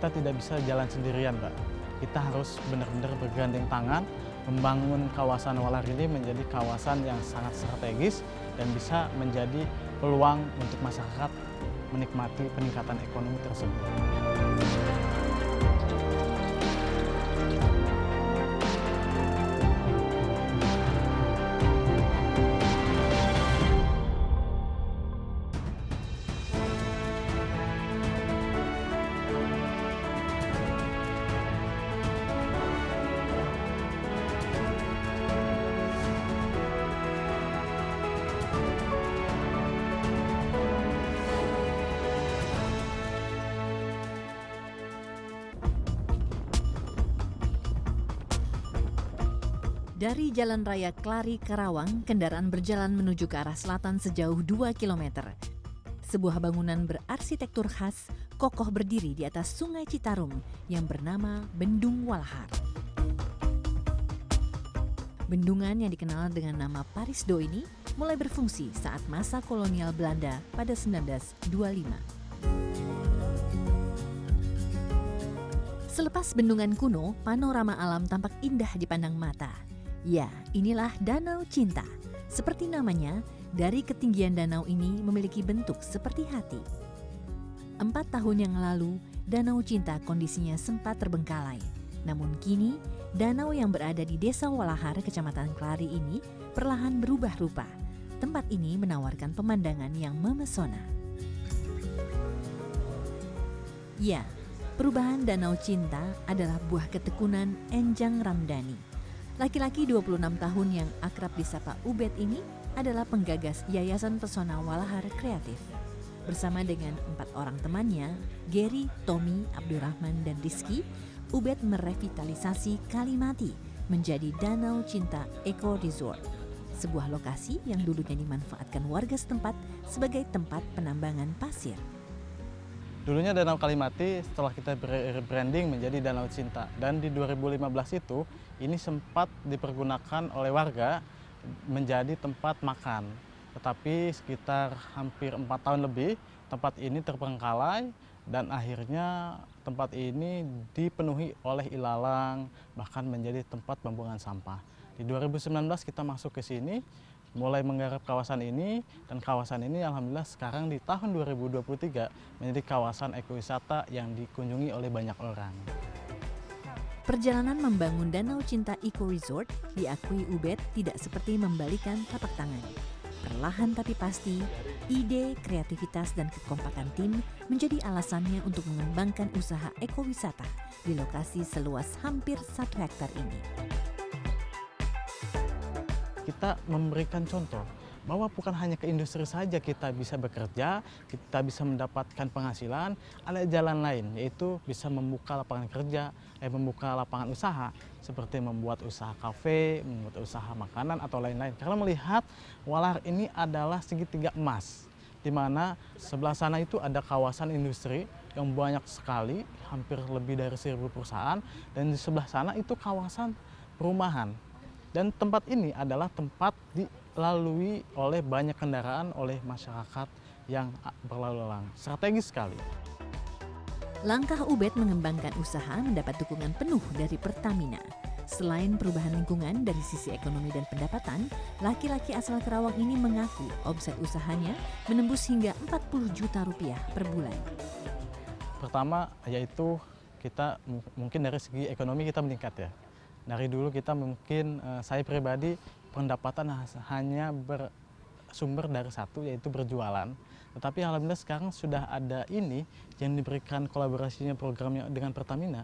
kita tidak bisa jalan sendirian, Mbak. Kita harus benar-benar bergandeng tangan membangun kawasan Walar ini menjadi kawasan yang sangat strategis dan bisa menjadi peluang untuk masyarakat menikmati peningkatan ekonomi tersebut. Dari Jalan Raya Klari Karawang, kendaraan berjalan menuju ke arah selatan sejauh 2 km. Sebuah bangunan berarsitektur khas kokoh berdiri di atas Sungai Citarum yang bernama Bendung Walahar. Bendungan yang dikenal dengan nama Parisdo ini mulai berfungsi saat masa kolonial Belanda pada 1925. Selepas bendungan kuno, panorama alam tampak indah dipandang mata. Ya, inilah Danau Cinta. Seperti namanya, dari ketinggian danau ini memiliki bentuk seperti hati. Empat tahun yang lalu, Danau Cinta kondisinya sempat terbengkalai. Namun kini, danau yang berada di Desa Walahar, Kecamatan Klari ini perlahan berubah rupa. Tempat ini menawarkan pemandangan yang memesona. Ya, perubahan Danau Cinta adalah buah ketekunan Enjang Ramdhani Laki-laki 26 tahun yang akrab disapa Ubed ini adalah penggagas Yayasan Pesona Walahar Kreatif. Bersama dengan empat orang temannya, Gary, Tommy, Abdurrahman, dan Rizky, Ubed merevitalisasi Kalimati menjadi Danau Cinta Eco Resort, sebuah lokasi yang dulunya dimanfaatkan warga setempat sebagai tempat penambangan pasir. Dulunya Danau Kalimati setelah kita rebranding menjadi Danau Cinta dan di 2015 itu ini sempat dipergunakan oleh warga menjadi tempat makan. Tetapi sekitar hampir empat tahun lebih tempat ini terbengkalai dan akhirnya tempat ini dipenuhi oleh ilalang bahkan menjadi tempat pembuangan sampah. Di 2019 kita masuk ke sini mulai menggarap kawasan ini dan kawasan ini alhamdulillah sekarang di tahun 2023 menjadi kawasan ekowisata yang dikunjungi oleh banyak orang. Perjalanan membangun Danau Cinta Eco Resort diakui Ubed tidak seperti membalikan tapak tangan. Perlahan tapi pasti, ide, kreativitas, dan kekompakan tim menjadi alasannya untuk mengembangkan usaha ekowisata di lokasi seluas hampir satu hektar ini kita memberikan contoh bahwa bukan hanya ke industri saja kita bisa bekerja, kita bisa mendapatkan penghasilan, ada jalan lain yaitu bisa membuka lapangan kerja, eh, membuka lapangan usaha seperti membuat usaha kafe, membuat usaha makanan atau lain-lain. Karena melihat Walar ini adalah segitiga emas di mana sebelah sana itu ada kawasan industri yang banyak sekali, hampir lebih dari seribu perusahaan, dan di sebelah sana itu kawasan perumahan dan tempat ini adalah tempat dilalui oleh banyak kendaraan oleh masyarakat yang berlalu lalang. Strategis sekali. Langkah Ubed mengembangkan usaha mendapat dukungan penuh dari Pertamina. Selain perubahan lingkungan dari sisi ekonomi dan pendapatan, laki-laki asal Kerawang ini mengaku omset usahanya menembus hingga 40 juta rupiah per bulan. Pertama yaitu kita mungkin dari segi ekonomi kita meningkat ya dari dulu kita mungkin uh, saya pribadi pendapatan hanya bersumber dari satu yaitu berjualan. Tetapi alhamdulillah sekarang sudah ada ini yang diberikan kolaborasinya programnya dengan Pertamina.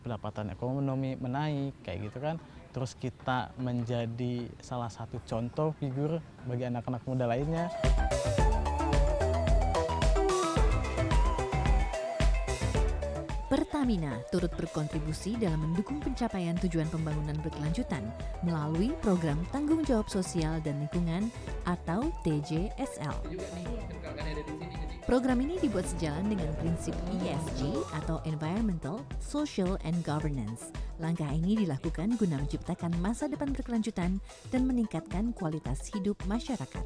Pendapatan ekonomi menaik kayak gitu kan. Terus kita menjadi salah satu contoh figur bagi anak-anak muda lainnya. Pertamina turut berkontribusi dalam mendukung pencapaian tujuan pembangunan berkelanjutan melalui program tanggung jawab sosial dan lingkungan atau TJSL. Program ini dibuat sejalan dengan prinsip ESG atau Environmental, Social, and Governance. Langkah ini dilakukan guna menciptakan masa depan berkelanjutan dan meningkatkan kualitas hidup masyarakat.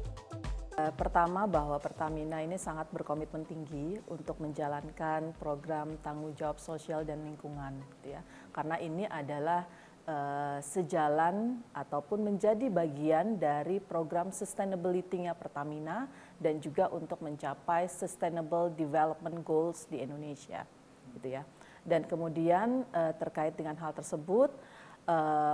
Uh, pertama bahwa Pertamina ini sangat berkomitmen tinggi untuk menjalankan program tanggung jawab sosial dan lingkungan, gitu ya. Karena ini adalah uh, sejalan ataupun menjadi bagian dari program sustainability-nya Pertamina dan juga untuk mencapai sustainable development goals di Indonesia, gitu ya. Dan kemudian uh, terkait dengan hal tersebut,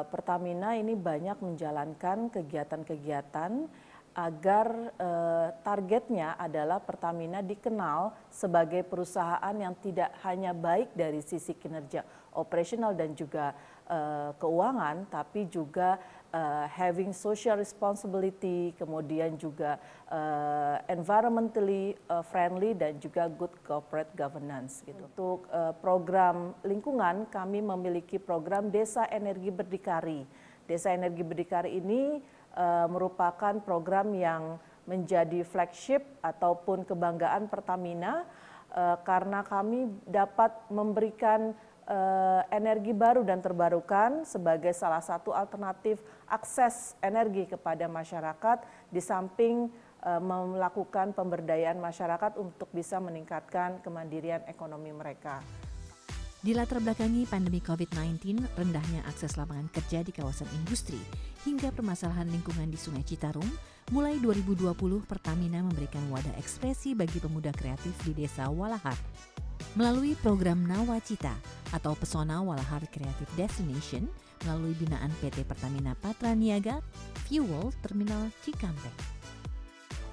Pertamina ini banyak menjalankan kegiatan-kegiatan agar eh, targetnya adalah Pertamina dikenal sebagai perusahaan yang tidak hanya baik dari sisi kinerja operasional dan juga eh, keuangan, tapi juga eh, having social responsibility, kemudian juga eh, environmentally eh, friendly dan juga good corporate governance. Gitu. Untuk eh, program lingkungan, kami memiliki program Desa Energi Berdikari. Desa Energi Berdikari ini uh, merupakan program yang menjadi flagship ataupun kebanggaan Pertamina uh, karena kami dapat memberikan uh, energi baru dan terbarukan sebagai salah satu alternatif akses energi kepada masyarakat di samping melakukan pemberdayaan masyarakat untuk bisa meningkatkan kemandirian ekonomi mereka. Di latar belakangi pandemi COVID-19, rendahnya akses lapangan kerja di kawasan industri, hingga permasalahan lingkungan di Sungai Citarum, mulai 2020 Pertamina memberikan wadah ekspresi bagi pemuda kreatif di Desa Walahar. Melalui program Nawacita atau Pesona Walahar Creative Destination, melalui binaan PT Pertamina Patra Niaga, Fuel Terminal Cikampek.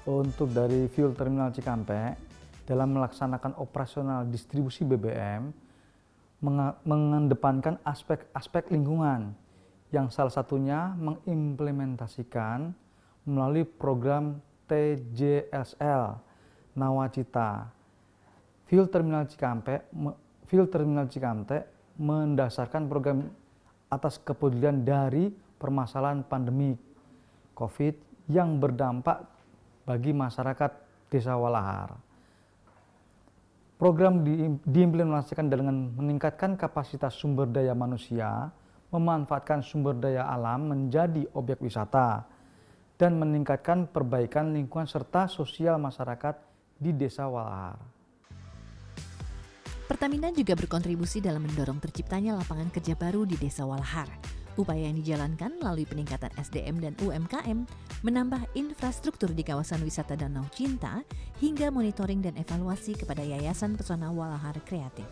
Untuk dari Fuel Terminal Cikampek, dalam melaksanakan operasional distribusi BBM, mengedepankan aspek-aspek lingkungan yang salah satunya mengimplementasikan melalui program TJSL Nawacita. Fuel Terminal Cikampek, Fuel Terminal Cikampek mendasarkan program atas kepedulian dari permasalahan pandemi COVID yang berdampak bagi masyarakat Desa Walahar. Program di, diimplementasikan dengan meningkatkan kapasitas sumber daya manusia, memanfaatkan sumber daya alam menjadi objek wisata, dan meningkatkan perbaikan lingkungan serta sosial masyarakat di Desa Walahar. Pertamina juga berkontribusi dalam mendorong terciptanya lapangan kerja baru di Desa Walahar Upaya yang dijalankan melalui peningkatan SDM dan UMKM, menambah infrastruktur di kawasan wisata Danau Cinta, hingga monitoring dan evaluasi kepada Yayasan Pesona Walahar Kreatif.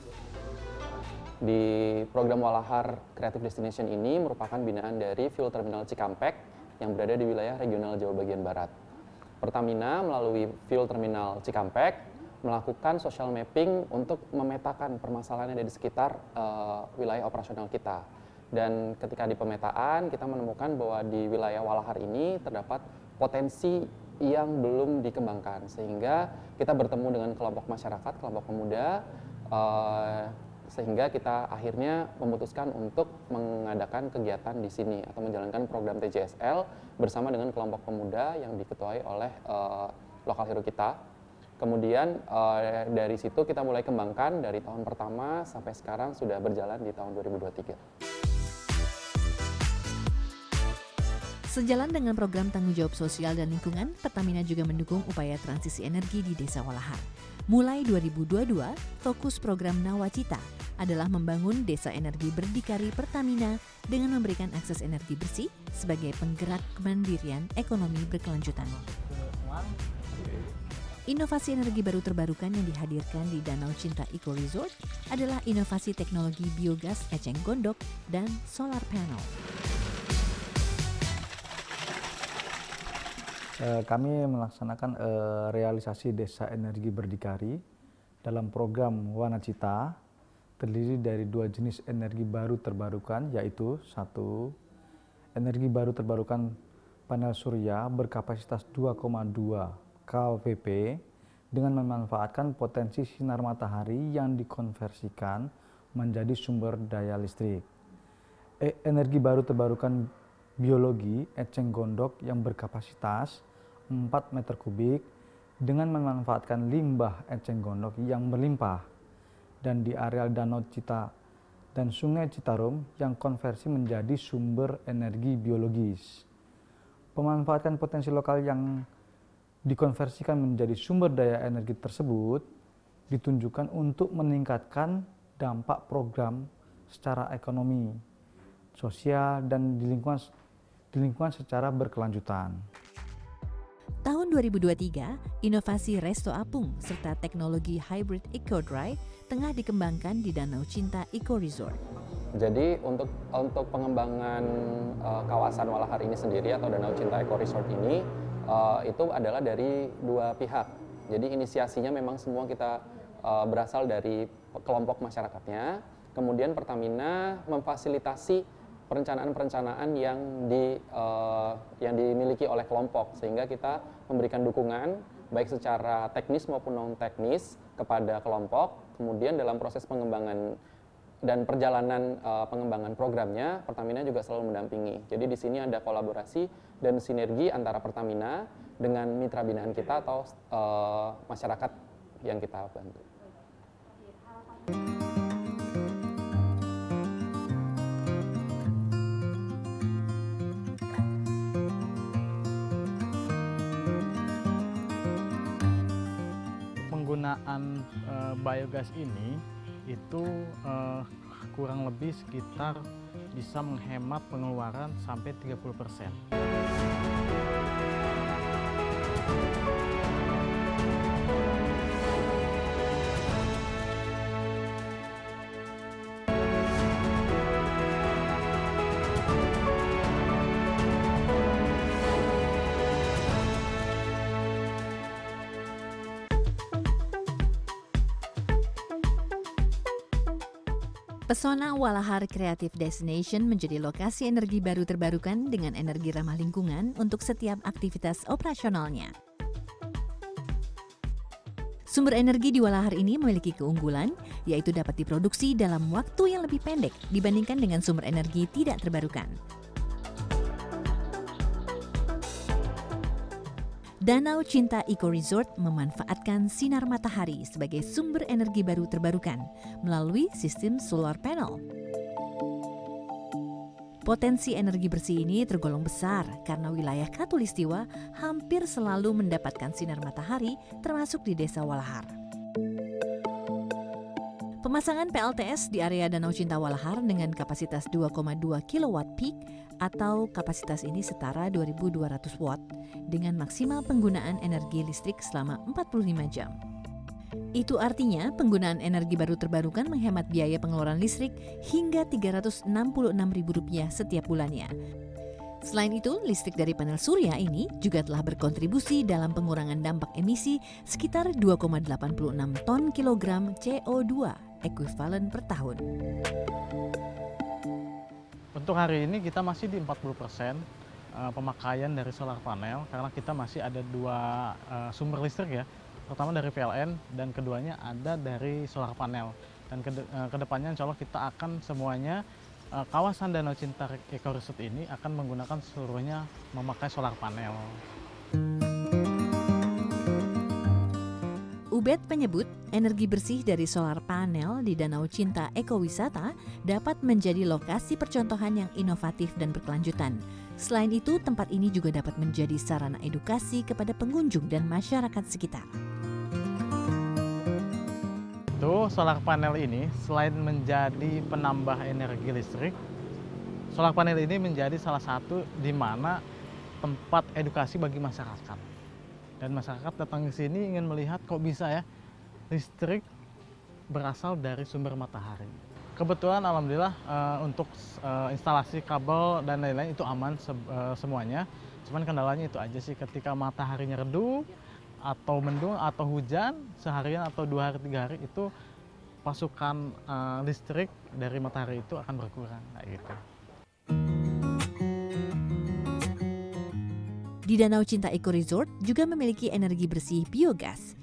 Di program Walahar Creative Destination ini merupakan binaan dari Fuel Terminal Cikampek yang berada di wilayah regional Jawa bagian Barat. Pertamina melalui Fuel Terminal Cikampek melakukan social mapping untuk memetakan permasalahan yang ada di sekitar uh, wilayah operasional kita dan ketika di pemetaan kita menemukan bahwa di wilayah Walahar ini terdapat potensi yang belum dikembangkan sehingga kita bertemu dengan kelompok masyarakat, kelompok pemuda uh, sehingga kita akhirnya memutuskan untuk mengadakan kegiatan di sini atau menjalankan program TJSL bersama dengan kelompok pemuda yang diketuai oleh uh, lokal hero kita. Kemudian uh, dari situ kita mulai kembangkan dari tahun pertama sampai sekarang sudah berjalan di tahun 2023. Sejalan dengan program tanggung jawab sosial dan lingkungan, Pertamina juga mendukung upaya transisi energi di Desa Walahar. Mulai 2022, fokus program Nawacita adalah membangun desa energi berdikari Pertamina dengan memberikan akses energi bersih sebagai penggerak kemandirian ekonomi berkelanjutan. Inovasi energi baru terbarukan yang dihadirkan di Danau Cinta Eco Resort adalah inovasi teknologi biogas eceng gondok dan solar panel. Eh, kami melaksanakan eh, realisasi desa energi berdikari dalam program Wana Cita terdiri dari dua jenis energi baru terbarukan yaitu satu energi baru terbarukan panel surya berkapasitas 2,2 kWp dengan memanfaatkan potensi sinar matahari yang dikonversikan menjadi sumber daya listrik. E energi baru terbarukan biologi eceng gondok yang berkapasitas 4 meter kubik dengan memanfaatkan limbah eceng gondok yang berlimpah dan di areal Danau Cita dan Sungai Citarum yang konversi menjadi sumber energi biologis. Pemanfaatan potensi lokal yang dikonversikan menjadi sumber daya energi tersebut ditunjukkan untuk meningkatkan dampak program secara ekonomi, sosial, dan di lingkungan, di lingkungan secara berkelanjutan. Tahun 2023, inovasi Resto Apung serta teknologi hybrid Eco Dry tengah dikembangkan di Danau Cinta Eco Resort. Jadi untuk untuk pengembangan uh, kawasan Walahar ini sendiri atau Danau Cinta Eco Resort ini uh, itu adalah dari dua pihak. Jadi inisiasinya memang semua kita uh, berasal dari kelompok masyarakatnya. Kemudian Pertamina memfasilitasi perencanaan-perencanaan yang di uh, yang dimiliki oleh kelompok. Sehingga kita memberikan dukungan baik secara teknis maupun non teknis kepada kelompok. Kemudian dalam proses pengembangan dan perjalanan uh, pengembangan programnya Pertamina juga selalu mendampingi. Jadi di sini ada kolaborasi dan sinergi antara Pertamina dengan mitra binaan kita atau uh, masyarakat yang kita bantu. Penggunaan uh, biogas ini itu uh, kurang lebih sekitar bisa menghemat pengeluaran sampai 30 persen. Pesona Walahar Creative Destination menjadi lokasi energi baru terbarukan dengan energi ramah lingkungan untuk setiap aktivitas operasionalnya. Sumber energi di Walahar ini memiliki keunggulan, yaitu dapat diproduksi dalam waktu yang lebih pendek dibandingkan dengan sumber energi tidak terbarukan. Danau Cinta Eco Resort memanfaatkan sinar matahari sebagai sumber energi baru terbarukan melalui sistem solar panel. Potensi energi bersih ini tergolong besar karena wilayah Katulistiwa hampir selalu mendapatkan sinar matahari termasuk di Desa Walahar. Pemasangan PLTS di area Danau Cinta Walahar dengan kapasitas 2,2 kW peak atau kapasitas ini setara 2200 watt dengan maksimal penggunaan energi listrik selama 45 jam. Itu artinya penggunaan energi baru terbarukan menghemat biaya pengeluaran listrik hingga Rp366.000 setiap bulannya. Selain itu, listrik dari panel surya ini juga telah berkontribusi dalam pengurangan dampak emisi sekitar 2,86 ton kilogram CO2 ekuivalen per tahun. Untuk hari ini kita masih di 40 persen uh, pemakaian dari solar panel karena kita masih ada dua uh, sumber listrik ya. Pertama dari PLN dan keduanya ada dari solar panel. Dan ke, uh, ke depannya insya Allah kita akan semuanya kawasan Danau Cinta Eco Resort ini akan menggunakan seluruhnya memakai solar panel. Ubed menyebut energi bersih dari solar panel di Danau Cinta Ekowisata dapat menjadi lokasi percontohan yang inovatif dan berkelanjutan. Selain itu, tempat ini juga dapat menjadi sarana edukasi kepada pengunjung dan masyarakat sekitar. Itu solar panel ini selain menjadi penambah energi listrik, solar panel ini menjadi salah satu di mana tempat edukasi bagi masyarakat dan masyarakat datang ke sini ingin melihat kok bisa ya listrik berasal dari sumber matahari. Kebetulan alhamdulillah uh, untuk uh, instalasi kabel dan lain-lain itu aman se uh, semuanya. Cuman kendalanya itu aja sih ketika mataharinya redup atau mendung atau hujan seharian atau dua hari tiga hari itu pasukan uh, listrik dari matahari itu akan berkurang kayak gitu. Di Danau Cinta Eco Resort juga memiliki energi bersih biogas.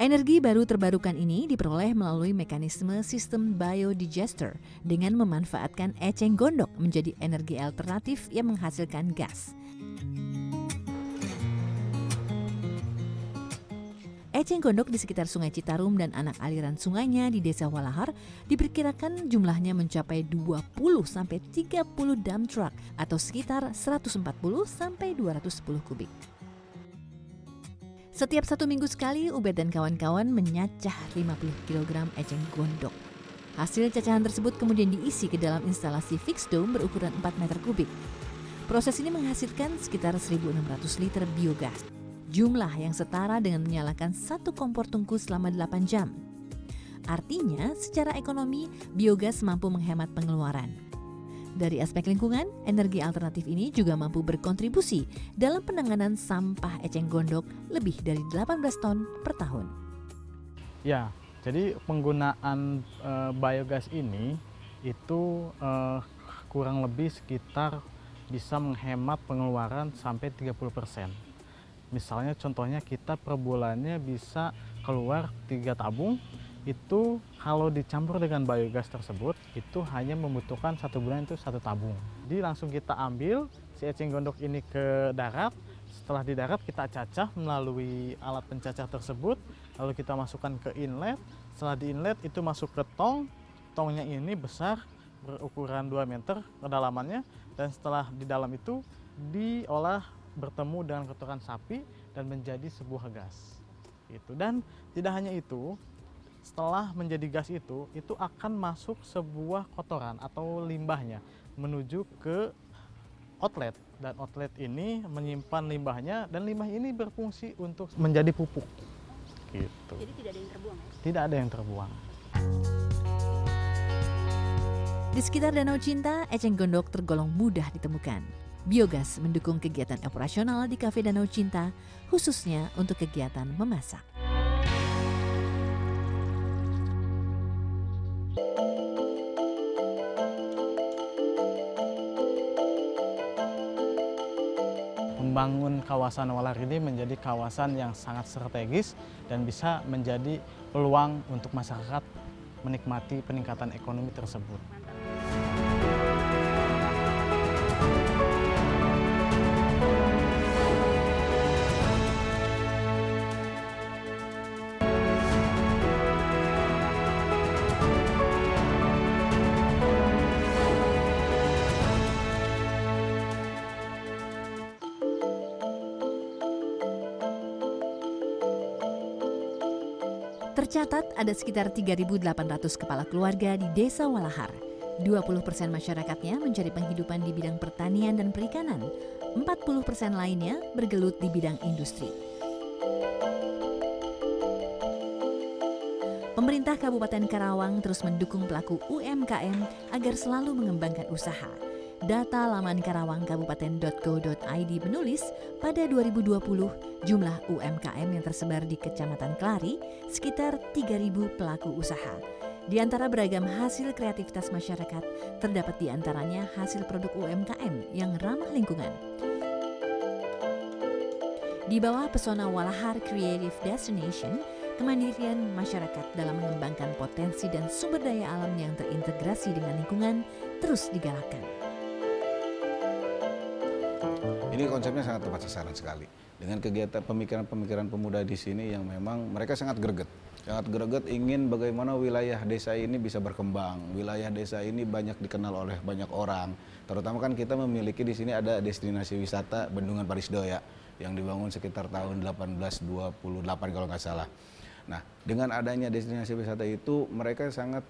Energi baru terbarukan ini diperoleh melalui mekanisme sistem biodigester dengan memanfaatkan eceng gondok menjadi energi alternatif yang menghasilkan gas. Eceng gondok di sekitar Sungai Citarum dan anak aliran sungainya di Desa Walahar diperkirakan jumlahnya mencapai 20 sampai 30 dump truck atau sekitar 140 sampai 210 kubik. Setiap satu minggu sekali, Ubed dan kawan-kawan menyacah 50 kg eceng gondok. Hasil cacahan tersebut kemudian diisi ke dalam instalasi fixed dome berukuran 4 meter kubik. Proses ini menghasilkan sekitar 1.600 liter biogas. Jumlah yang setara dengan menyalakan satu kompor tungku selama 8 jam. Artinya, secara ekonomi, biogas mampu menghemat pengeluaran. Dari aspek lingkungan, energi alternatif ini juga mampu berkontribusi dalam penanganan sampah eceng gondok lebih dari 18 ton per tahun. Ya, jadi penggunaan e, biogas ini itu e, kurang lebih sekitar bisa menghemat pengeluaran sampai 30%. Misalnya contohnya kita per bulannya bisa keluar tiga tabung itu kalau dicampur dengan biogas tersebut itu hanya membutuhkan satu bulan itu satu tabung. Jadi langsung kita ambil si eceng gondok ini ke darat. Setelah di darat kita cacah melalui alat pencacah tersebut. Lalu kita masukkan ke inlet. Setelah di inlet itu masuk ke tong. Tongnya ini besar berukuran 2 meter kedalamannya. Dan setelah di dalam itu diolah bertemu dengan kotoran sapi dan menjadi sebuah gas. Itu dan tidak hanya itu, setelah menjadi gas itu, itu akan masuk sebuah kotoran atau limbahnya menuju ke outlet dan outlet ini menyimpan limbahnya dan limbah ini berfungsi untuk menjadi pupuk. Gitu. Jadi tidak ada yang terbuang ya? Tidak ada yang terbuang. Di sekitar Danau Cinta, eceng gondok tergolong mudah ditemukan. Biogas mendukung kegiatan operasional di Kafe Danau Cinta, khususnya untuk kegiatan memasak. membangun kawasan Walar ini menjadi kawasan yang sangat strategis dan bisa menjadi peluang untuk masyarakat menikmati peningkatan ekonomi tersebut. Tercatat ada sekitar 3.800 kepala keluarga di Desa Walahar. 20 persen masyarakatnya mencari penghidupan di bidang pertanian dan perikanan. 40 persen lainnya bergelut di bidang industri. Pemerintah Kabupaten Karawang terus mendukung pelaku UMKM agar selalu mengembangkan usaha. Data laman Karawang Kabupaten.go.id menulis pada 2020 jumlah UMKM yang tersebar di Kecamatan Kelari sekitar 3.000 pelaku usaha. Di antara beragam hasil kreativitas masyarakat, terdapat di antaranya hasil produk UMKM yang ramah lingkungan. Di bawah pesona Walahar Creative Destination, kemandirian masyarakat dalam mengembangkan potensi dan sumber daya alam yang terintegrasi dengan lingkungan terus digalakkan. Ini konsepnya sangat tepat sasaran sekali. Dengan kegiatan pemikiran-pemikiran pemuda di sini yang memang mereka sangat greget. Sangat greget ingin bagaimana wilayah desa ini bisa berkembang. Wilayah desa ini banyak dikenal oleh banyak orang. Terutama kan kita memiliki di sini ada destinasi wisata Bendungan Parisdoya yang dibangun sekitar tahun 1828 kalau nggak salah. Nah, dengan adanya destinasi wisata itu mereka sangat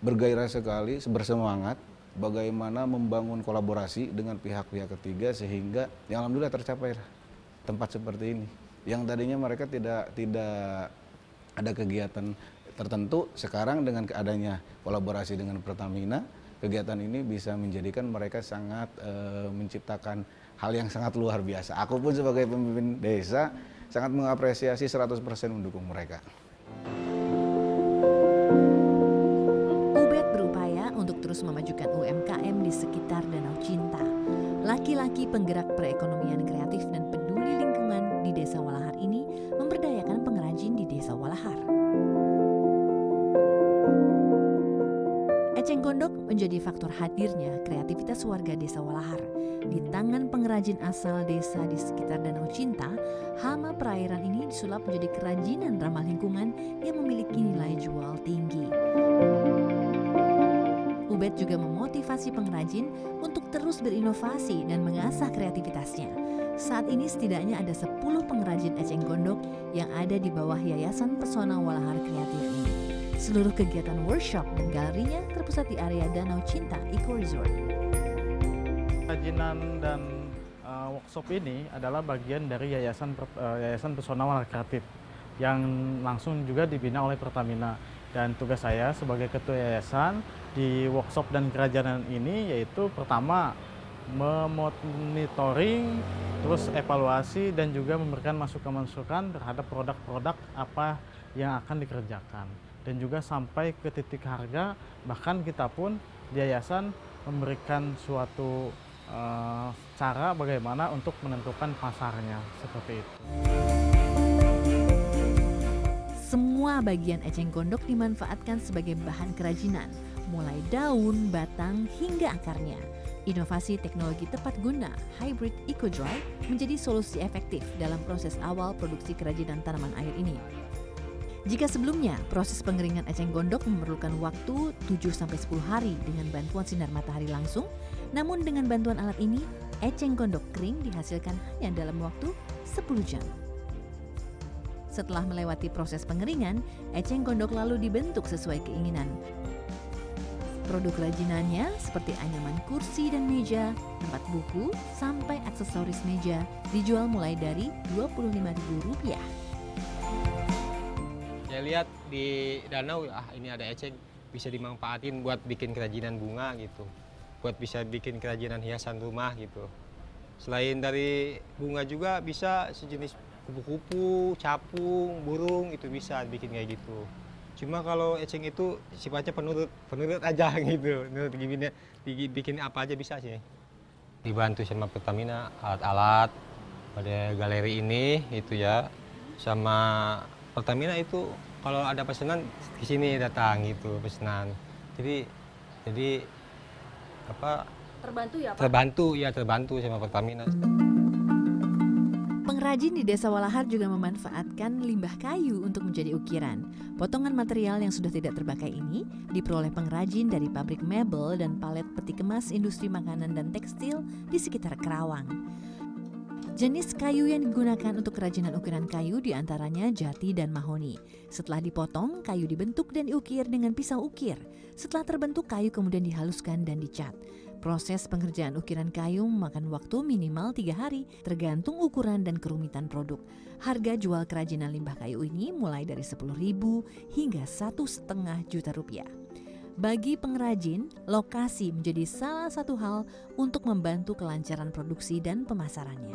bergairah sekali, bersemangat bagaimana membangun kolaborasi dengan pihak-pihak ketiga sehingga yang alhamdulillah tercapai tempat seperti ini. Yang tadinya mereka tidak tidak ada kegiatan tertentu, sekarang dengan adanya kolaborasi dengan Pertamina, kegiatan ini bisa menjadikan mereka sangat e, menciptakan hal yang sangat luar biasa. Aku pun sebagai pemimpin desa sangat mengapresiasi 100% mendukung mereka. terus memajukan UMKM di sekitar Danau Cinta. Laki-laki penggerak perekonomian kreatif dan menjadi faktor hadirnya kreativitas warga Desa Walahar. Di tangan pengrajin asal desa di sekitar Danau Cinta, hama perairan ini disulap menjadi kerajinan ramah lingkungan yang memiliki nilai jual tinggi. Ubed juga memotivasi pengrajin untuk terus berinovasi dan mengasah kreativitasnya. Saat ini setidaknya ada 10 pengrajin eceng gondok yang ada di bawah Yayasan Pesona Walahar Kreatif ini. Seluruh kegiatan workshop dan galerinya terpusat di area Danau Cinta Eco Resort. Kerajinan dan uh, workshop ini adalah bagian dari Yayasan uh, Yayasan Pesona Walahar Kreatif yang langsung juga dibina oleh Pertamina dan tugas saya sebagai ketua yayasan di workshop dan kerajinan ini yaitu pertama memonitoring terus evaluasi dan juga memberikan masukan-masukan terhadap produk-produk apa yang akan dikerjakan dan juga sampai ke titik harga bahkan kita pun di yayasan memberikan suatu uh, cara bagaimana untuk menentukan pasarnya seperti itu. Semua bagian eceng gondok dimanfaatkan sebagai bahan kerajinan, mulai daun, batang, hingga akarnya. Inovasi teknologi tepat guna, hybrid eco-dry, menjadi solusi efektif dalam proses awal produksi kerajinan tanaman air ini. Jika sebelumnya proses pengeringan eceng gondok memerlukan waktu 7-10 hari dengan bantuan sinar matahari langsung, namun dengan bantuan alat ini, eceng gondok kering dihasilkan hanya dalam waktu 10 jam. Setelah melewati proses pengeringan, eceng gondok lalu dibentuk sesuai keinginan. Produk kerajinannya seperti anyaman kursi dan meja, tempat buku, sampai aksesoris meja dijual mulai dari Rp25.000. Saya lihat di danau, ah ini ada eceng, bisa dimanfaatin buat bikin kerajinan bunga gitu. Buat bisa bikin kerajinan hiasan rumah gitu. Selain dari bunga juga bisa sejenis kupu-kupu, capung, burung itu bisa bikin kayak gitu. Cuma kalau eceng itu sifatnya penurut, penurut aja gitu. Menurut gimana dibikin apa aja bisa sih. Dibantu sama Pertamina alat-alat pada galeri ini itu ya. Sama Pertamina itu kalau ada pesanan di sini datang gitu pesanan. Jadi jadi apa terbantu ya Pak? Terbantu ya terbantu sama Pertamina. Pengrajin di Desa Walahar juga memanfaatkan limbah kayu untuk menjadi ukiran. Potongan material yang sudah tidak terpakai ini diperoleh pengrajin dari pabrik mebel dan palet peti kemas industri makanan dan tekstil di sekitar Kerawang. Jenis kayu yang digunakan untuk kerajinan ukiran kayu di antaranya jati dan mahoni. Setelah dipotong, kayu dibentuk dan diukir dengan pisau ukir. Setelah terbentuk, kayu kemudian dihaluskan dan dicat. Proses pengerjaan ukiran kayu memakan waktu minimal tiga hari, tergantung ukuran dan kerumitan produk. Harga jual kerajinan limbah kayu ini mulai dari 10.000 hingga satu setengah juta rupiah. Bagi pengrajin, lokasi menjadi salah satu hal untuk membantu kelancaran produksi dan pemasarannya.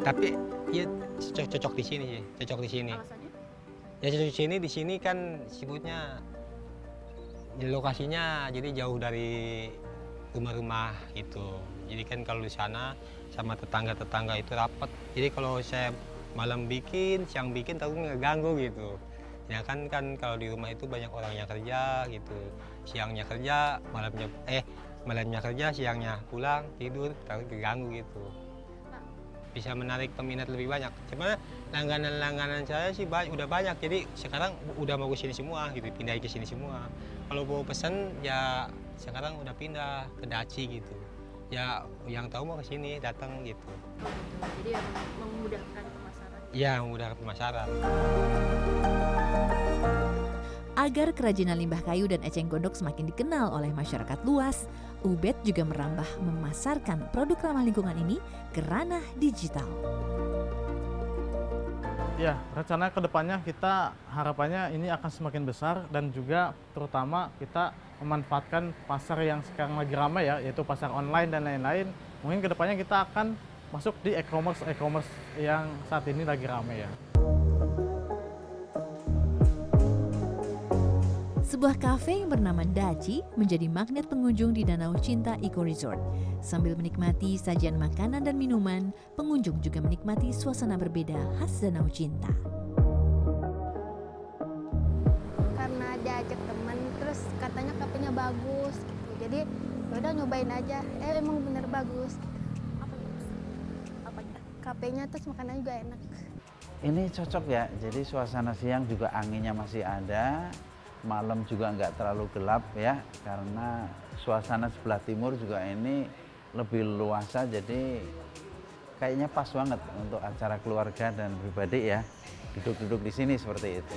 Tapi ya cocok di sini sih, cocok di sini. Ya cocok di sini, di sini kan sebutnya di lokasinya jadi jauh dari rumah-rumah gitu. Jadi kan kalau di sana sama tetangga-tetangga itu rapat. Jadi kalau saya malam bikin, siang bikin tahu ngeganggu gitu. Ya kan kan kalau di rumah itu banyak orang yang kerja gitu. Siangnya kerja, malamnya eh malamnya kerja, siangnya pulang tidur, tahu keganggu gitu. Bisa menarik peminat lebih banyak. Cuma langganan-langganan saya sih banyak, udah banyak. Jadi sekarang udah mau ke sini semua gitu, pindah ke sini semua kalau mau pesan ya sekarang udah pindah ke Daci gitu ya yang tahu mau ke sini datang gitu jadi memudahkan iya memudahkan pemasaran Agar kerajinan limbah kayu dan eceng gondok semakin dikenal oleh masyarakat luas, Ubed juga merambah memasarkan produk ramah lingkungan ini ke ranah digital. Ya, rencana ke depannya kita harapannya ini akan semakin besar dan juga terutama kita memanfaatkan pasar yang sekarang lagi ramai ya, yaitu pasar online dan lain-lain. Mungkin ke depannya kita akan masuk di e-commerce e-commerce yang saat ini lagi ramai ya. Sebuah kafe yang bernama Daci menjadi magnet pengunjung di Danau Cinta Eco Resort. Sambil menikmati sajian makanan dan minuman, pengunjung juga menikmati suasana berbeda khas Danau Cinta. Karena diajak teman, terus katanya kafenya bagus gitu. Jadi ya udah nyobain aja. Eh emang bener bagus. Kafenya terus makanannya juga enak. Ini cocok ya, jadi suasana siang juga anginnya masih ada, malam juga nggak terlalu gelap ya, karena suasana sebelah timur juga ini lebih luasa, jadi kayaknya pas banget untuk acara keluarga dan pribadi ya, duduk-duduk di sini seperti itu.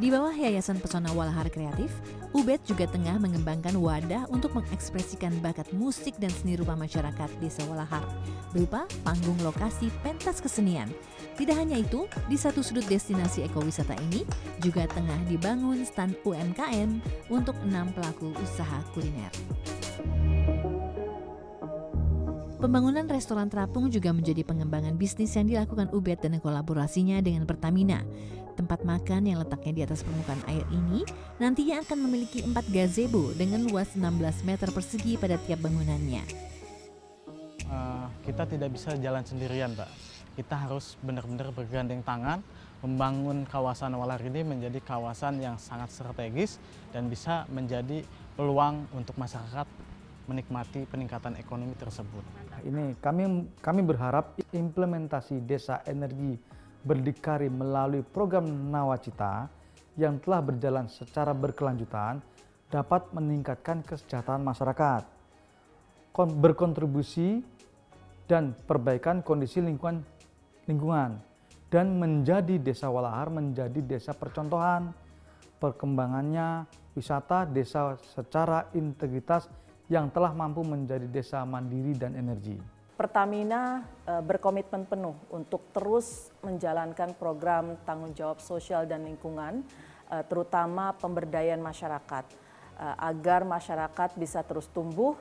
Di bawah Yayasan Pesona Walahar Kreatif, Ubed juga tengah mengembangkan wadah untuk mengekspresikan bakat musik dan seni rupa masyarakat Desa Walahar berupa panggung lokasi pentas kesenian. Tidak hanya itu, di satu sudut destinasi ekowisata ini juga tengah dibangun stand UMKM untuk enam pelaku usaha kuliner. Pembangunan restoran terapung juga menjadi pengembangan bisnis yang dilakukan Ubed dan kolaborasinya dengan Pertamina. Tempat makan yang letaknya di atas permukaan air ini nantinya akan memiliki empat gazebo dengan luas 16 meter persegi pada tiap bangunannya. Uh, kita tidak bisa jalan sendirian, Pak. Kita harus benar-benar bergandeng tangan membangun kawasan Walar ini menjadi kawasan yang sangat strategis dan bisa menjadi peluang untuk masyarakat menikmati peningkatan ekonomi tersebut. Ini kami kami berharap implementasi desa energi berdikari melalui program Nawacita yang telah berjalan secara berkelanjutan dapat meningkatkan kesejahteraan masyarakat, berkontribusi dan perbaikan kondisi lingkungan lingkungan dan menjadi desa Walahar menjadi desa percontohan perkembangannya wisata desa secara integritas yang telah mampu menjadi desa mandiri dan energi. Pertamina e, berkomitmen penuh untuk terus menjalankan program tanggung jawab sosial dan lingkungan, e, terutama pemberdayaan masyarakat, e, agar masyarakat bisa terus tumbuh,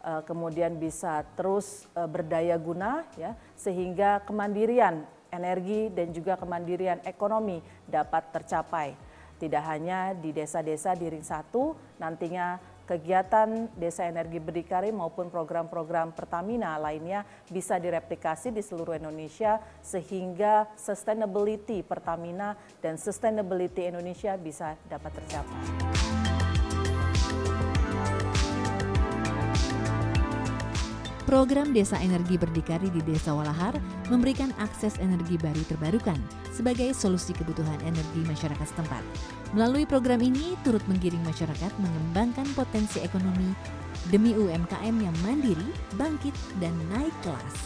kemudian bisa terus berdaya guna, ya, sehingga kemandirian energi dan juga kemandirian ekonomi dapat tercapai. Tidak hanya di desa-desa di ring satu, nantinya kegiatan Desa Energi Berdikari maupun program-program Pertamina lainnya bisa direplikasi di seluruh Indonesia sehingga sustainability Pertamina dan sustainability Indonesia bisa dapat tercapai. Program Desa Energi Berdikari di Desa Walahar memberikan akses energi baru terbarukan sebagai solusi kebutuhan energi masyarakat setempat. Melalui program ini turut menggiring masyarakat mengembangkan potensi ekonomi demi UMKM yang mandiri, bangkit, dan naik kelas.